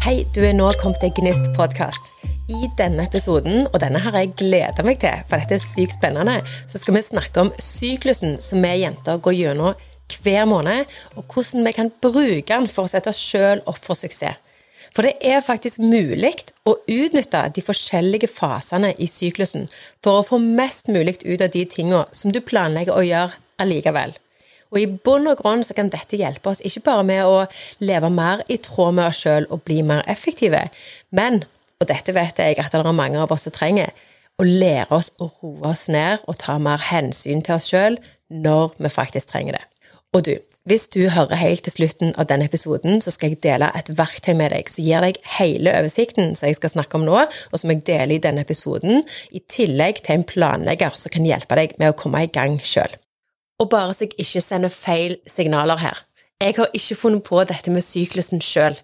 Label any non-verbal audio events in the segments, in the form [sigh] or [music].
Hei, du er nå kommet til Gnist podkast. I denne episoden, og denne har jeg gleda meg til, for dette er sykt spennende, så skal vi snakke om syklusen som vi jenter går gjennom hver måned, og hvordan vi kan bruke den for å sette oss sjøl opp for suksess. For det er faktisk mulig å utnytte de forskjellige fasene i syklusen for å få mest mulig ut av de tinga som du planlegger å gjøre allikevel. Og i bunn og grunn så kan dette hjelpe oss ikke bare med å leve mer i tråd med oss sjøl og bli mer effektive, men, og dette vet jeg at det er mange av oss som trenger, å lære oss å roe oss ned og ta mer hensyn til oss sjøl når vi faktisk trenger det. Og du, hvis du hører helt til slutten av denne episoden, så skal jeg dele et verktøy med deg som gir deg hele oversikten som jeg skal snakke om nå, og som jeg deler i denne episoden, i tillegg til en planlegger som kan hjelpe deg med å komme i gang sjøl. Og bare så jeg ikke sender feil signaler her. Jeg har ikke funnet på dette med syklusen sjøl.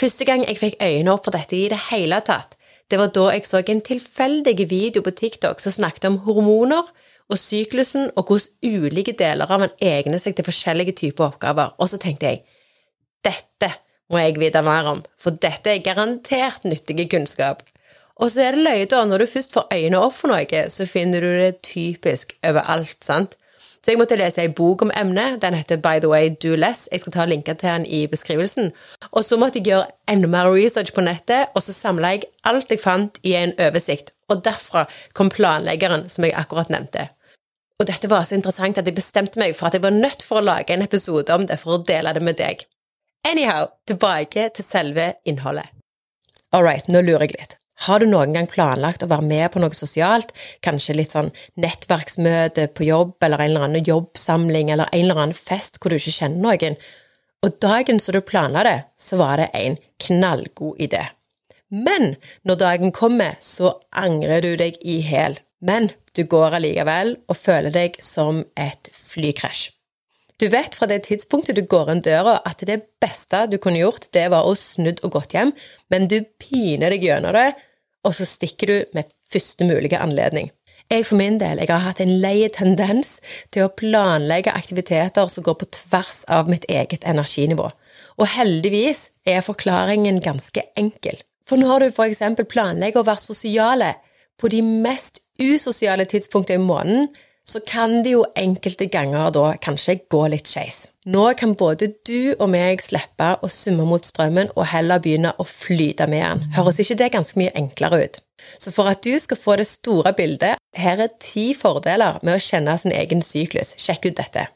Første gang jeg fikk øynene opp for dette i det hele tatt, det var da jeg så en tilfeldig video på TikTok som snakket om hormoner og syklusen og hvordan ulike deler av en egner seg til forskjellige typer oppgaver. Og så tenkte jeg dette må jeg vite mer om, for dette er garantert nyttig kunnskap. Og så er det løye, da, når du først får øynene opp for noe, så finner du det typisk overalt, sant? Så jeg måtte lese ei bok om emnet. Den heter By the way Do Less. Jeg skal ta linker til den i beskrivelsen. Og så måtte jeg gjøre enda mer research på nettet, og så samla jeg alt jeg fant i en oversikt. Og derfra kom planleggeren, som jeg akkurat nevnte. Og dette var så interessant at jeg bestemte meg for at jeg var nødt for å lage en episode om det for å dele det med deg. Anyhow, tilbake til selve innholdet. All right, nå lurer jeg litt. Har du noen gang planlagt å være med på noe sosialt, kanskje litt sånn nettverksmøte på jobb, eller en eller annen jobbsamling, eller en eller annen fest hvor du ikke kjenner noen, og dagen som du planla det, så var det en knallgod idé. Men når dagen kommer, så angrer du deg i hæl. Men du går allikevel og føler deg som et flykrasj. Du vet fra det tidspunktet du går inn døra, at det beste du kunne gjort, det var å snudd og gått hjem, men du piner deg gjennom det, og så stikker du med første mulige anledning. Jeg for min del jeg har hatt en lei tendens til å planlegge aktiviteter som går på tvers av mitt eget energinivå. Og heldigvis er forklaringen ganske enkel. For når du f.eks. planlegger å være sosiale på de mest usosiale tidspunktene i måneden, så kan det jo enkelte ganger da kanskje gå litt skeis. Nå kan både du og meg slippe å summe mot strømmen og heller begynne å flyte med den. Høres ikke det ganske mye enklere ut? Så for at du skal få det store bildet, her er ti fordeler med å kjenne sin egen syklus. Sjekk ut dette.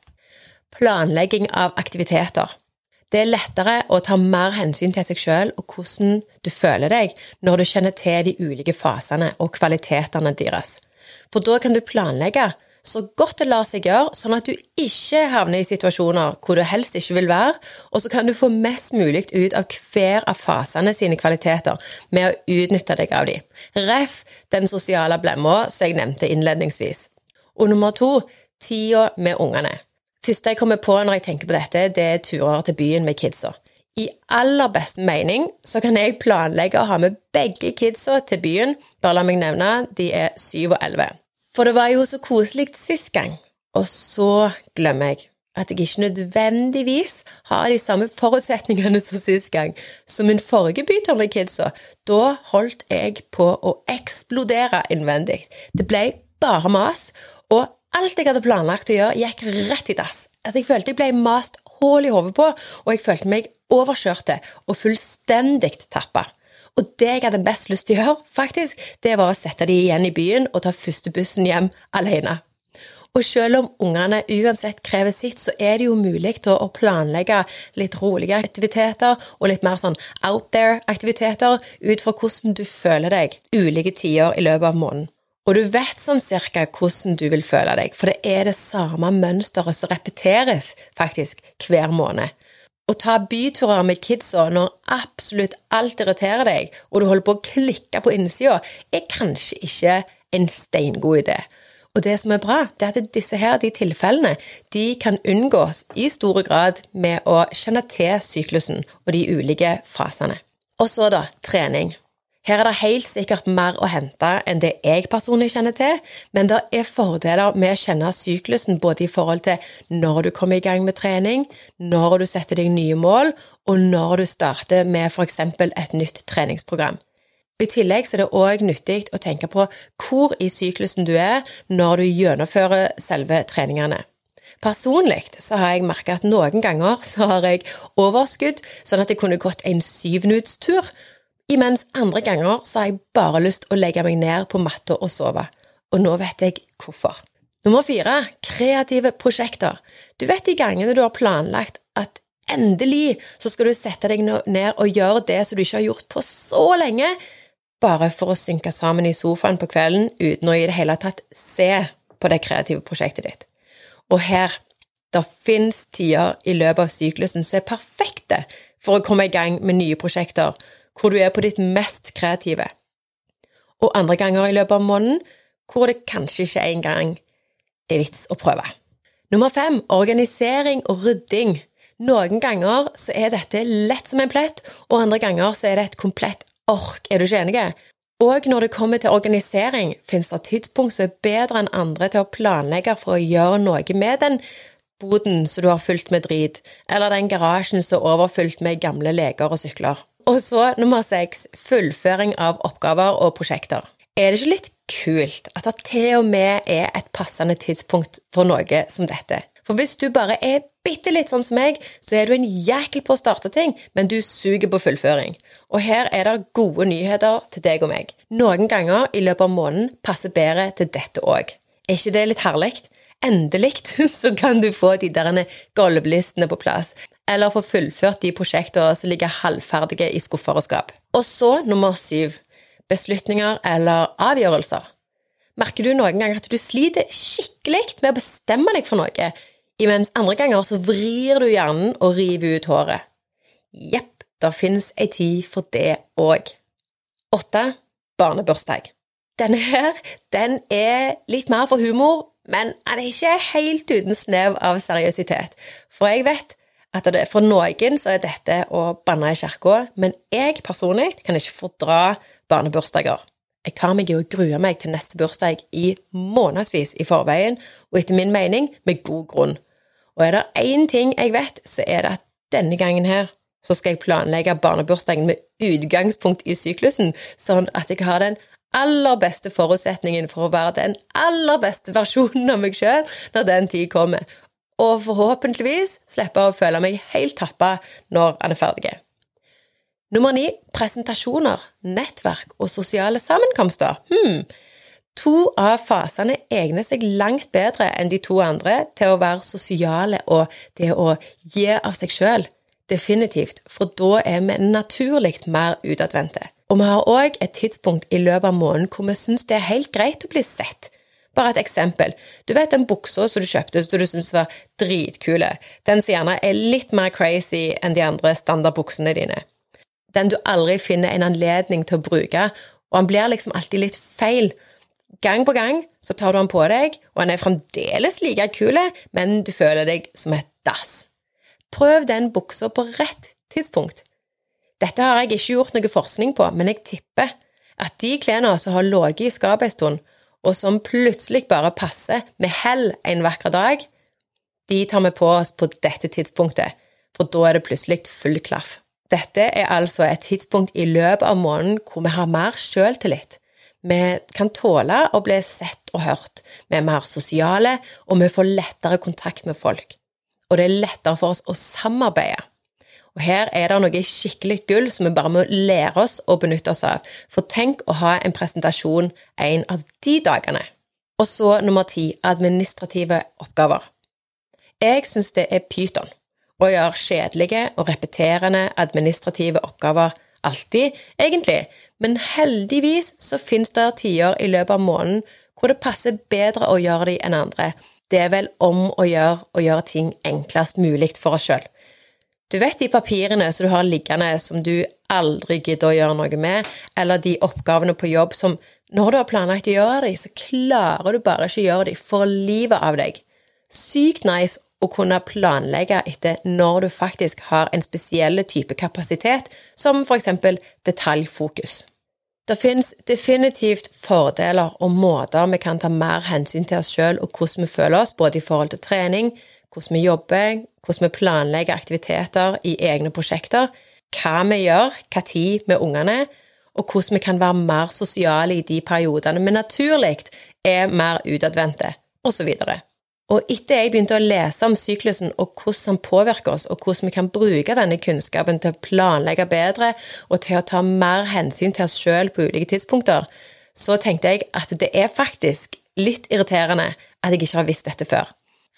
Planlegging av aktiviteter. Det er lettere å ta mer hensyn til seg sjøl og hvordan du føler deg når du kjenner til de ulike fasene og kvalitetene deres. For da kan du planlegge så godt det lar seg gjøre, sånn at du ikke havner i situasjoner hvor du helst ikke vil være, og så kan du få mest mulig ut av hver av fasene sine kvaliteter med å utnytte deg av dem. Ref den sosiale blemma som jeg nevnte innledningsvis. Og nummer to tida med ungene. Første jeg kommer på når jeg tenker på dette, det er turer til byen med kidsa. I aller beste mening så kan jeg planlegge å ha med begge kidsa til byen. Bare la meg nevne, de er syv og elleve. For det var jo så koselig sist gang. Og så glemmer jeg at jeg ikke nødvendigvis har de samme forutsetningene som sist gang. Så min forrige bytur med kidsa, da holdt jeg på å eksplodere innvendig. Det ble bare mas, og alt jeg hadde planlagt å gjøre, gikk rett i dass. Altså, jeg følte jeg ble mast hull i hodet på, og jeg følte meg overkjørte og fullstendig tappa. Og det jeg hadde best lyst til å gjøre, faktisk, det var å sette de igjen i byen og ta første bussen hjem alene. Og selv om ungene uansett krever sitt, så er det jo mulig å planlegge litt rolige aktiviteter og litt mer sånn out there-aktiviteter ut fra hvordan du føler deg ulike tider i løpet av måneden. Og du vet sånn cirka hvordan du vil føle deg, for det er det samme mønsteret som repeteres faktisk hver måned. Å ta byturer med kidsa når absolutt alt irriterer deg, og du holder på å klikke på innsida, er kanskje ikke en steingod idé. Og det som er bra, det er at disse her, de tilfellene de kan unngås i stor grad med å kjenne til syklusen og de ulike fasene. Og så, da, trening. Her er det helt sikkert mer å hente enn det jeg personlig kjenner til, men det er fordeler med å kjenne syklusen både i forhold til når du kommer i gang med trening, når du setter deg nye mål, og når du starter med f.eks. et nytt treningsprogram. I tillegg er det òg nyttig å tenke på hvor i syklusen du er når du gjennomfører selve treningene. Personlig så har jeg merka at noen ganger så har jeg overskudd, sånn at jeg kunne gått en syvminuttstur, imens andre ganger så har jeg bare lyst å legge meg ned på matta og sove. Og nå vet jeg hvorfor. Nummer fire kreative prosjekter. Du vet de gangene du har planlagt at endelig så skal du sette deg ned og gjøre det som du ikke har gjort på så lenge, bare for å synke sammen i sofaen på kvelden uten å i det hele tatt se på det kreative prosjektet ditt. Og her det fins tider i løpet av syklusen som er perfekte for å komme i gang med nye prosjekter, hvor du er på ditt mest kreative. Og andre ganger i løpet av måneden hvor det kanskje ikke engang er vits å prøve. Nummer fem organisering og rydding. Noen ganger så er dette lett som en plett, og andre ganger så er det et komplett ork. Er du ikke enig? Og når det kommer til organisering, finnes det tidspunkt som er bedre enn andre til å planlegge for å gjøre noe med den boden som du har fylt med drit, eller den garasjen som er overfylt med gamle leker og sykler. Og så nummer seks fullføring av oppgaver og prosjekter. Er det ikke litt kult at det til og med er et passende tidspunkt for noe som dette? For hvis du bare er bitte litt sånn som meg, så er du en jækel på å starte ting, men du suger på fullføring. Og her er det gode nyheter til deg og meg. Noen ganger i løpet av måneden passer bedre til dette òg. Er ikke det litt herlig? Endelig [laughs] så kan du få de der gulvlistene på plass, eller få fullført de prosjektene som ligger halvferdige i skuffer og skap. Og så nummer syv beslutninger eller avgjørelser. Merker du noen ganger at du sliter skikkelig med å bestemme deg for noe, imens andre ganger så vrir du hjernen og river ut håret. Jepp, det fins ei tid for det òg. Åtte barnebursdag. Denne her, den er litt mer for humor, men den er ikke helt uten snev av seriøsitet. For jeg vet at det, for noen så er dette å banne i kirka, men jeg personlig kan ikke fordra barnebursdager. Jeg tar meg i å grue meg til neste bursdag i månedsvis i forveien, og etter min mening med god grunn. Og er det én ting jeg vet, så er det at denne gangen her så skal jeg planlegge barnebursdagen med utgangspunkt i syklusen, sånn at jeg har den aller beste forutsetningen for å være den aller beste versjonen av meg sjøl når den tid kommer, og forhåpentligvis slippe å føle meg helt tappa når han er ferdig. Nummer ni presentasjoner, nettverk og sosiale sammenkomster. Hmm, To av fasene egner seg langt bedre enn de to andre til å være sosiale og det å gi av seg sjøl. Definitivt, for da er vi naturlig mer utadvendte. Og vi har òg et tidspunkt i løpet av måneden hvor vi syns det er helt greit å bli sett. Bare et eksempel. Du vet den buksa som du kjøpte som du syntes var dritkule, den som gjerne er litt mer crazy enn de andre standardbuksene dine. Den du aldri finner en anledning til å bruke, og han blir liksom alltid litt feil. Gang på gang så tar du den på deg, og den er fremdeles like kul, men du føler deg som et dass. Prøv den buksa på rett tidspunkt. Dette har jeg ikke gjort noe forskning på, men jeg tipper at de klærne som har ligget i skapet en stund, og som plutselig bare passer med hell en vakker dag, de tar vi på oss på dette tidspunktet, for da er det plutselig full klaff. Dette er altså et tidspunkt i løpet av måneden hvor vi har mer sjøltillit vi kan tåle å bli sett og hørt. Vi er mer sosiale, og vi får lettere kontakt med folk. Og det er lettere for oss å samarbeide. Og her er det noe skikkelig gull som vi bare må lære oss å benytte oss av. For tenk å ha en presentasjon en av de dagene. Og så nummer ti administrative oppgaver. Jeg syns det er pyton å gjøre kjedelige og repeterende administrative oppgaver alltid, egentlig, men heldigvis så finnes det tider i løpet av måneden hvor det passer bedre å gjøre de enn andre. Det er vel om å gjøre å gjøre ting enklest mulig for oss sjøl. Du vet de papirene som du har liggende som du aldri gidder å gjøre noe med, eller de oppgavene på jobb som når du har planlagt å gjøre dem, så klarer du bare ikke å gjøre dem for livet av deg. Sykt nice å kunne planlegge etter når du faktisk har en spesiell type kapasitet, som for eksempel detaljfokus. Det finnes definitivt fordeler og måter vi kan ta mer hensyn til oss sjøl og hvordan vi føler oss, både i forhold til trening, hvordan vi jobber, hvordan vi planlegger aktiviteter i egne prosjekter, hva vi gjør, hva tid med ungene, og hvordan vi kan være mer sosiale i de periodene vi naturlig er mer utadvendte, osv. Og etter jeg begynte å lese om syklusen og hvordan den påvirker oss, og hvordan vi kan bruke denne kunnskapen til å planlegge bedre og til å ta mer hensyn til oss sjøl på ulike tidspunkter, så tenkte jeg at det er faktisk litt irriterende at jeg ikke har visst dette før.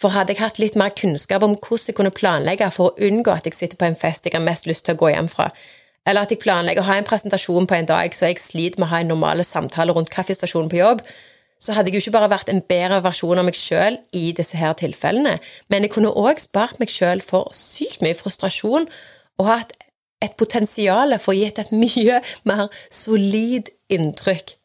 For hadde jeg hatt litt mer kunnskap om hvordan jeg kunne planlegge for å unngå at jeg sitter på en fest jeg har mest lyst til å gå hjem fra, eller at jeg planlegger å ha en presentasjon på en dag så jeg sliter med å ha en normale samtale rundt kaffestasjonen på jobb, så hadde jeg jo ikke bare vært en bedre versjon av meg sjøl i disse her tilfellene, men jeg kunne òg spart meg sjøl for sykt mye frustrasjon og hatt et potensial for å gi et mye mer solid inntrykk.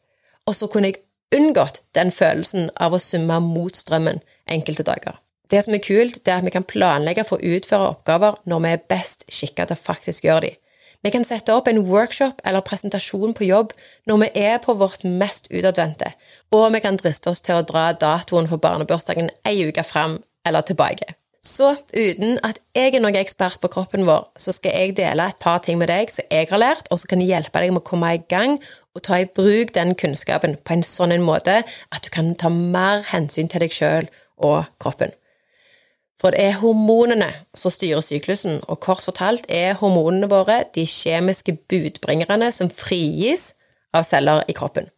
Og så kunne jeg unngått den følelsen av å summe mot strømmen enkelte dager. Det som er kult, det er at vi kan planlegge for å utføre oppgaver når vi er best skikka til å faktisk gjøre dem. Vi kan sette opp en workshop eller presentasjon på jobb når vi er på vårt mest utadvendte, og vi kan driste oss til å dra datoen for barnebursdagen ei uke fram eller tilbake. Så uten at jeg er noen ekspert på kroppen vår, så skal jeg dele et par ting med deg som jeg har lært, og som kan hjelpe deg med å komme i gang og ta i bruk den kunnskapen på en sånn måte at du kan ta mer hensyn til deg sjøl og kroppen. For det er hormonene som styrer syklusen, og kort fortalt er hormonene våre de kjemiske budbringerne som frigis av celler i kroppen.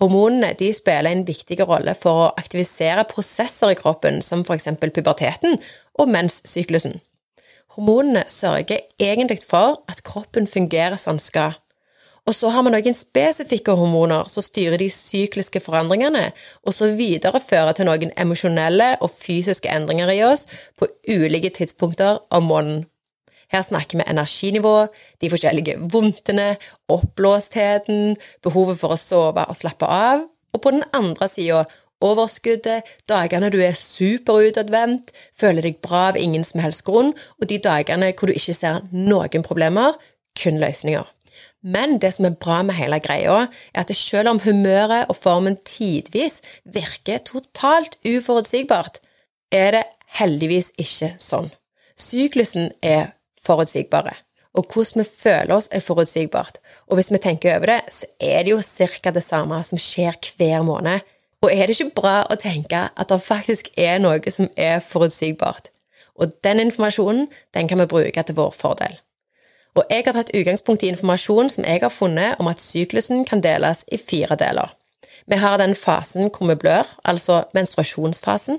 Hormonene de spiller en viktig rolle for å aktivisere prosesser i kroppen, som f.eks. puberteten og menssyklusen. Hormonene sørger egentlig for at kroppen fungerer som den skal, og så har vi noen spesifikke hormoner som styrer de sykliske forandringene, og så viderefører til noen emosjonelle og fysiske endringer i oss på ulike tidspunkter av måneden. Her snakker vi energinivå, de forskjellige vondtene, oppblåstheten, behovet for å sove og slappe av, og på den andre sida overskuddet, dagene du er superutadvendt, føler deg bra av ingen som helst grunn, og de dagene hvor du ikke ser noen problemer, kun løsninger. Men det som er bra med hele greia, er at selv om humøret og formen tidvis virker totalt uforutsigbart, er det heldigvis ikke sånn. Syklusen er forutsigbare, og hvordan vi føler oss, er forutsigbart. Og hvis vi tenker over det, så er det jo ca. det samme som skjer hver måned. Og er det ikke bra å tenke at det faktisk er noe som er forutsigbart? Og den informasjonen, den kan vi bruke til vår fordel. Og jeg har tatt utgangspunkt i informasjon som jeg har funnet om at syklusen kan deles i fire deler. Vi har den fasen hvor vi blør, altså menstruasjonsfasen.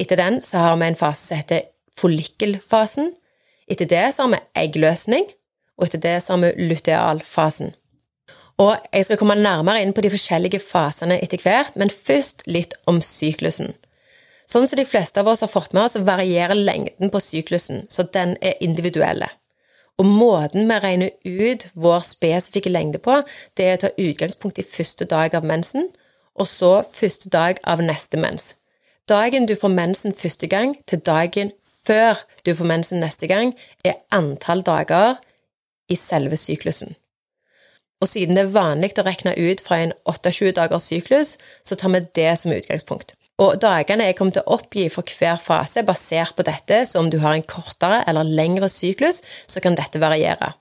Etter den så har vi en fase som heter follikkelfasen. Etter det så har vi eggløsning, og etter det så har vi lutealfasen. Og jeg skal komme nærmere inn på de forskjellige fasene etter hvert, men først litt om syklusen. Sånn som de fleste av oss har fått med oss, varierer lengden på syklusen, så den er individuelle. Og måten vi regner ut vår spesifikke lengde på, det er å ta utgangspunkt i første dag av mensen, og så første dag av neste mens. Dagen du får mensen første gang, til dagen før du får mensen neste gang, er antall dager i selve syklusen. Og siden det er vanlig å regne ut fra en 28 dagers syklus, så tar vi det som utgangspunkt. Og dagene jeg kommer til å oppgi for hver fase, basert på dette, så om du har en kortere eller lengre syklus, så kan dette variere.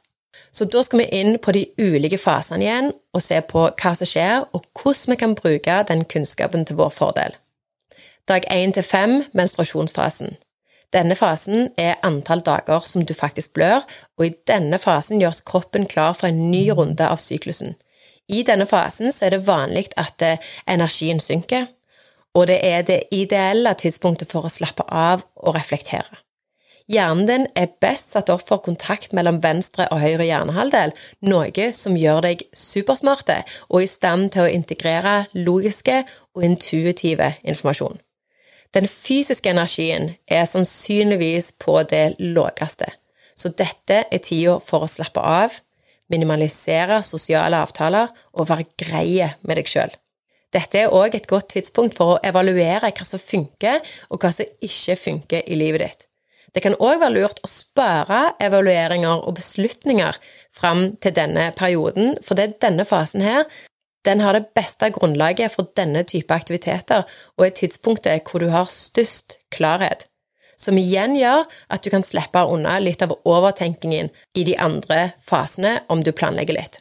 Så da skal vi inn på de ulike fasene igjen og se på hva som skjer, og hvordan vi kan bruke den kunnskapen til vår fordel. Dag 1 til 5, menstruasjonsfasen. Denne fasen er antall dager som du faktisk blør, og i denne fasen gjøres kroppen klar for en ny runde av syklusen. I denne fasen er det vanlig at eh, energien synker, og det er det ideelle tidspunktet for å slappe av og reflektere. Hjernen din er best satt opp for kontakt mellom venstre og høyre hjernehalvdel, noe som gjør deg supersmarte og i stand til å integrere logiske og intuitive informasjon. Den fysiske energien er sannsynligvis på det laveste, så dette er tida for å slappe av, minimalisere sosiale avtaler og være greie med deg sjøl. Dette er òg et godt tidspunkt for å evaluere hva som funker, og hva som ikke funker i livet ditt. Det kan òg være lurt å spare evalueringer og beslutninger fram til denne perioden, for det er denne fasen her den har det beste grunnlaget for denne type aktiviteter, og er tidspunktet hvor du har størst klarhet. Som igjen gjør at du kan slippe unna litt av overtenkingen i de andre fasene om du planlegger litt.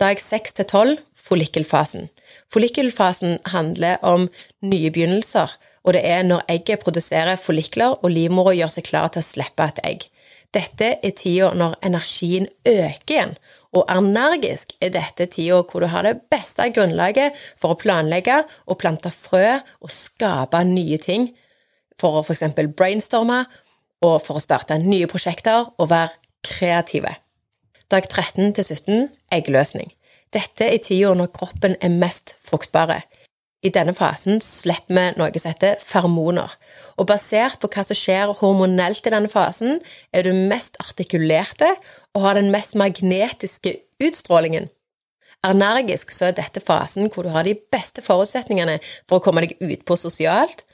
Dag 6 til 12 follikkelfasen. Follikkelfasen handler om nye begynnelser, og det er når egget produserer follikler og livmora gjør seg klar til å slippe et egg. Dette er tida når energien øker igjen, og energisk er dette tida hvor du har det beste grunnlaget for å planlegge og plante frø og skape nye ting, for å f.eks. brainstorme og for å starte nye prosjekter og være kreative. Dag 13 til 17 eggløsning. Dette er tida når kroppen er mest fruktbare. I denne fasen slipper vi noe som heter fermoner. Og basert på hva som skjer hormonelt i denne fasen, er du mest artikulerte og har den mest magnetiske utstrålingen. Energisk så er dette fasen hvor du har de beste forutsetningene for å komme deg utpå sosialt,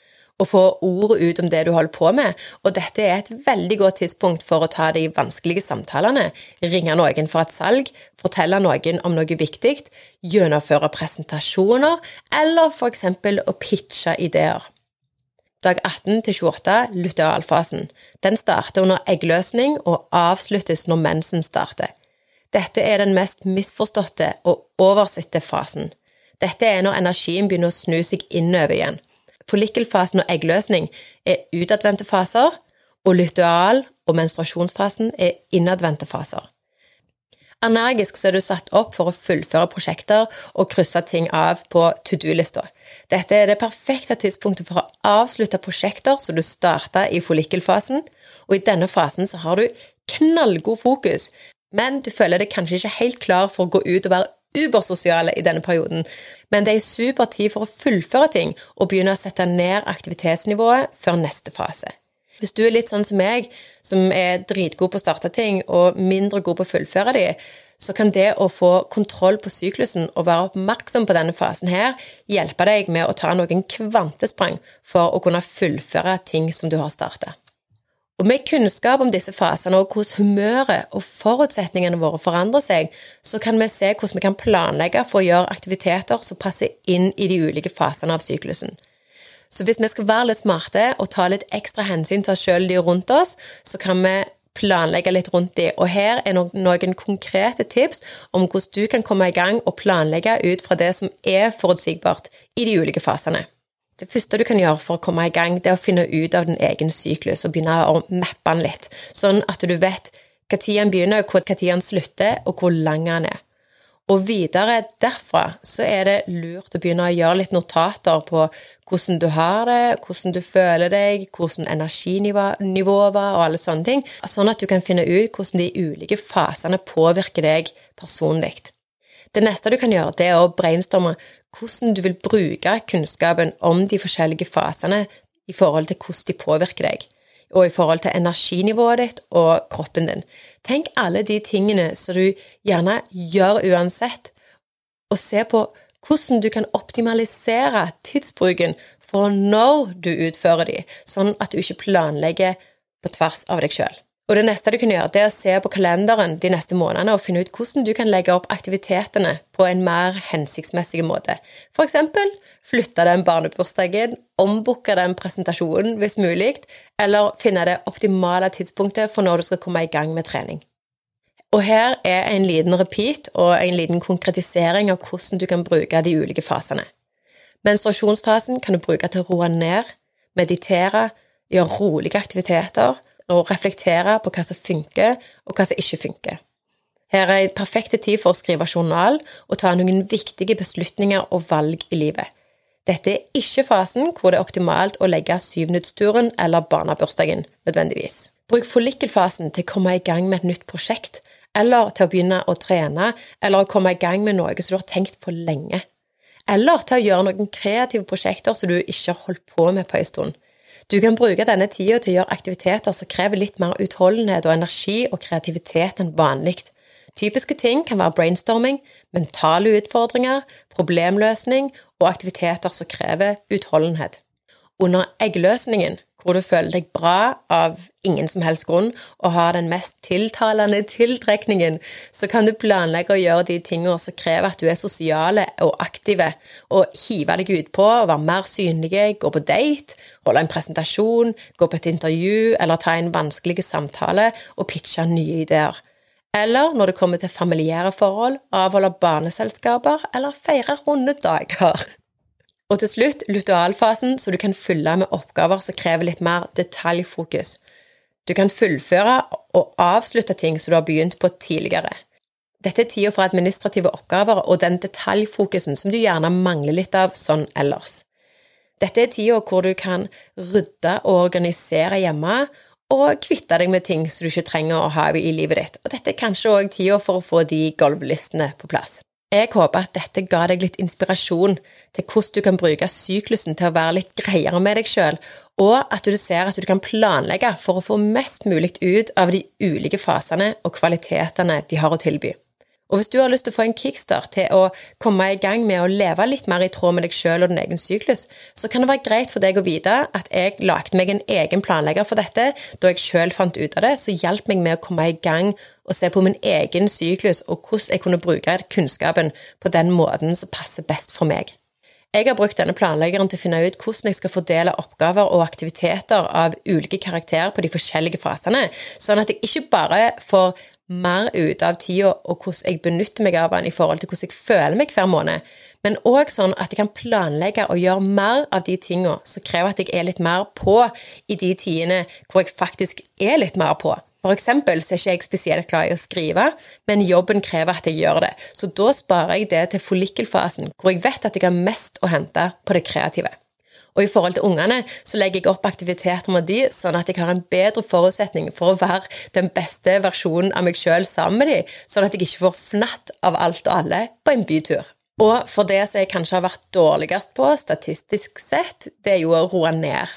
og få ordet ut om det du holder på med, og dette er et veldig godt tidspunkt for å ta de vanskelige samtalene, ringe noen for et salg, fortelle noen om noe viktig, gjennomføre presentasjoner, eller for eksempel å pitche ideer. Dag 18 til 28, lutealfasen. Den starter under eggløsning og avsluttes når mensen starter. Dette er den mest misforståtte og oversitte fasen. Dette er når energien begynner å snu seg innover igjen. Follikkelfasen og eggløsning er utadvendte faser, og luteal- og menstruasjonsfasen er innadvendte faser. Energisk så er du satt opp for å fullføre prosjekter og krysse ting av på to do-lista. Dette er det perfekte tidspunktet for å avslutte prosjekter som du starta i follikkelfasen, og i denne fasen så har du knallgod fokus, men du føler deg kanskje ikke helt klar for å gå ut og være ubersosiale i denne perioden, men det er super tid for å fullføre ting og begynne å sette ned aktivitetsnivået før neste fase. Hvis du er litt sånn som meg, som er dritgod på å starte ting og mindre god på å fullføre de, så kan det å få kontroll på syklusen og være oppmerksom på denne fasen her, hjelpe deg med å ta noen kvantesprang for å kunne fullføre ting som du har startet. Og med kunnskap om disse fasene og hvordan humøret og forutsetningene våre forandrer seg, så kan vi se hvordan vi kan planlegge for å gjøre aktiviteter som passer inn i de ulike fasene av syklusen. Så hvis vi skal være litt smarte og ta litt ekstra hensyn til oss sjøl og de rundt oss, så kan vi planlegge litt rundt de. Og her er noen konkrete tips om hvordan du kan komme i gang og planlegge ut fra det som er forutsigbart i de ulike fasene. Det første du kan gjøre for å komme i gang, det er å finne ut av din egen syklus og begynne å mappe den litt, sånn at du vet når den begynner, når den slutter, og hvor lang den er. Og videre derfra så er det lurt å begynne å gjøre litt notater på hvordan du har det, hvordan du føler deg, hvordan energinivået var, og alle sånne ting, sånn at du kan finne ut hvordan de ulike fasene påvirker deg personlig. Det neste du kan gjøre, det er å brainstorme hvordan du vil bruke kunnskapen om de forskjellige fasene i forhold til hvordan de påvirker deg, og i forhold til energinivået ditt og kroppen din. Tenk alle de tingene som du gjerne gjør uansett, og se på hvordan du kan optimalisere tidsbruken for når du utfører de, sånn at du ikke planlegger på tvers av deg sjøl. Og det neste du kan gjøre, det er å se på kalenderen de neste månedene og finne ut hvordan du kan legge opp aktivitetene på en mer hensiktsmessig måte. For eksempel flytte den barnebursdagen, ombooke den presentasjonen hvis mulig, eller finne det optimale tidspunktet for når du skal komme i gang med trening. Og her er en liten repeat og en liten konkretisering av hvordan du kan bruke de ulike fasene. Menstruasjonsfasen kan du bruke til å roe ned, meditere, gjøre rolige aktiviteter og reflektere på hva som funker, og hva som ikke funker. Her er en perfekt tid for å skrive journal og ta noen viktige beslutninger og valg i livet. Dette er ikke fasen hvor det er optimalt å legge syvnuttsturen eller barnebursdagen, nødvendigvis. Bruk follikkelfasen til å komme i gang med et nytt prosjekt, eller til å begynne å trene, eller å komme i gang med noe som du har tenkt på lenge. Eller til å gjøre noen kreative prosjekter som du ikke har holdt på med på en stund. Du kan bruke denne tida til å gjøre aktiviteter som krever litt mer utholdenhet og energi og kreativitet enn vanlig. Typiske ting kan være brainstorming, mentale utfordringer, problemløsning og aktiviteter som krever utholdenhet. Under eggløsningen, hvor du føler deg bra av ingen som helst grunn, og har den mest tiltalende tiltrekningen, så kan du planlegge å gjøre de tingene som krever at du er sosiale og aktive, og hive deg utpå, være mer synlige, gå på date, holde en presentasjon, gå på et intervju eller ta en vanskelig samtale og pitche nye ideer. Eller når det kommer til familiære forhold, avholde barneselskaper eller feire runde dager. Og til slutt lutealfasen, så du kan fylle med oppgaver som krever litt mer detaljfokus. Du kan fullføre og avslutte ting som du har begynt på tidligere. Dette er tida for administrative oppgaver og den detaljfokusen som du gjerne mangler litt av sånn ellers. Dette er tida hvor du kan rydde og organisere hjemme, og kvitte deg med ting som du ikke trenger å ha i livet ditt. Og dette er kanskje òg tida for å få de gulvlistene på plass. Jeg håper at dette ga deg litt inspirasjon til hvordan du kan bruke syklusen til å være litt greiere med deg sjøl, og at du ser at du kan planlegge for å få mest mulig ut av de ulike fasene og kvalitetene de har å tilby. Og hvis du har lyst til å få en kickstart til å komme i gang med å leve litt mer i tråd med deg sjøl og din egen syklus, så kan det være greit for deg å vite at jeg lagde meg en egen planlegger for dette da jeg sjøl fant ut av det, så hjalp meg med å komme i gang og se på min egen syklus og hvordan jeg kunne bruke kunnskapen på den måten som passer best for meg. Jeg har brukt denne planleggeren til å finne ut hvordan jeg skal fordele oppgaver og aktiviteter av ulike karakterer på de forskjellige fasene, sånn at jeg ikke bare får mer ut av tida og hvordan jeg benytter meg av den i forhold til hvordan jeg føler meg hver måned, men òg sånn at jeg kan planlegge og gjøre mer av de tinga som krever at jeg er litt mer på i de tidene hvor jeg faktisk er litt mer på. For eksempel så er ikke jeg spesielt glad i å skrive, men jobben krever at jeg gjør det. Så da sparer jeg det til follikkelfasen, hvor jeg vet at jeg har mest å hente på det kreative. Og i forhold til ungene så legger jeg opp aktiviteter med de, sånn at jeg har en bedre forutsetning for å være den beste versjonen av meg sjøl sammen med de, sånn at jeg ikke får fnatt av alt og alle på en bytur. Og for det som jeg kanskje har vært dårligst på, statistisk sett, det er jo å roe ned.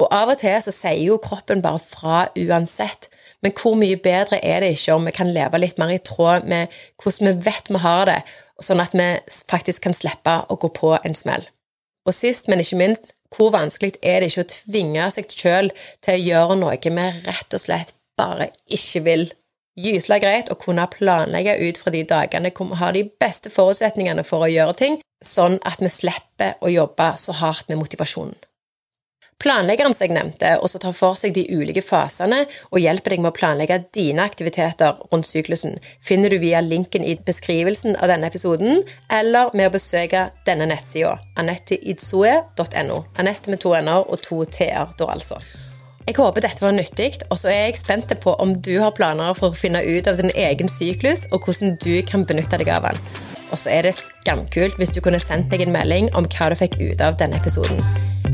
Og av og til så sier jo kroppen bare fra uansett. Men hvor mye bedre er det ikke om vi kan leve litt mer i tråd med hvordan vi vet vi har det, sånn at vi faktisk kan slippe å gå på en smell? Og sist, men ikke minst, hvor vanskelig er det ikke å tvinge seg sjøl til å gjøre noe vi rett og slett bare ikke vil? Gysla greit å kunne planlegge ut fra de dagene hvor vi har de beste forutsetningene for å gjøre ting, sånn at vi slipper å jobbe så hardt med motivasjonen. Planleggeren som jeg nevnte, og som tar for seg de ulike fasene og hjelper deg med å planlegge dine aktiviteter rundt syklusen, finner du via linken i beskrivelsen av denne episoden, eller med å besøke denne nettsida, anetteidsoe.no. Anette med to n-er og to t-er, da altså. Jeg håper dette var nyttig, og så er jeg spent på om du har planer for å finne ut av din egen syklus, og hvordan du kan benytte deg av den. Og så er det skamkult hvis du kunne sendt meg en melding om hva du fikk ut av denne episoden.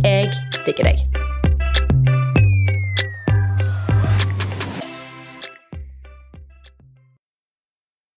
Jeg digger deg.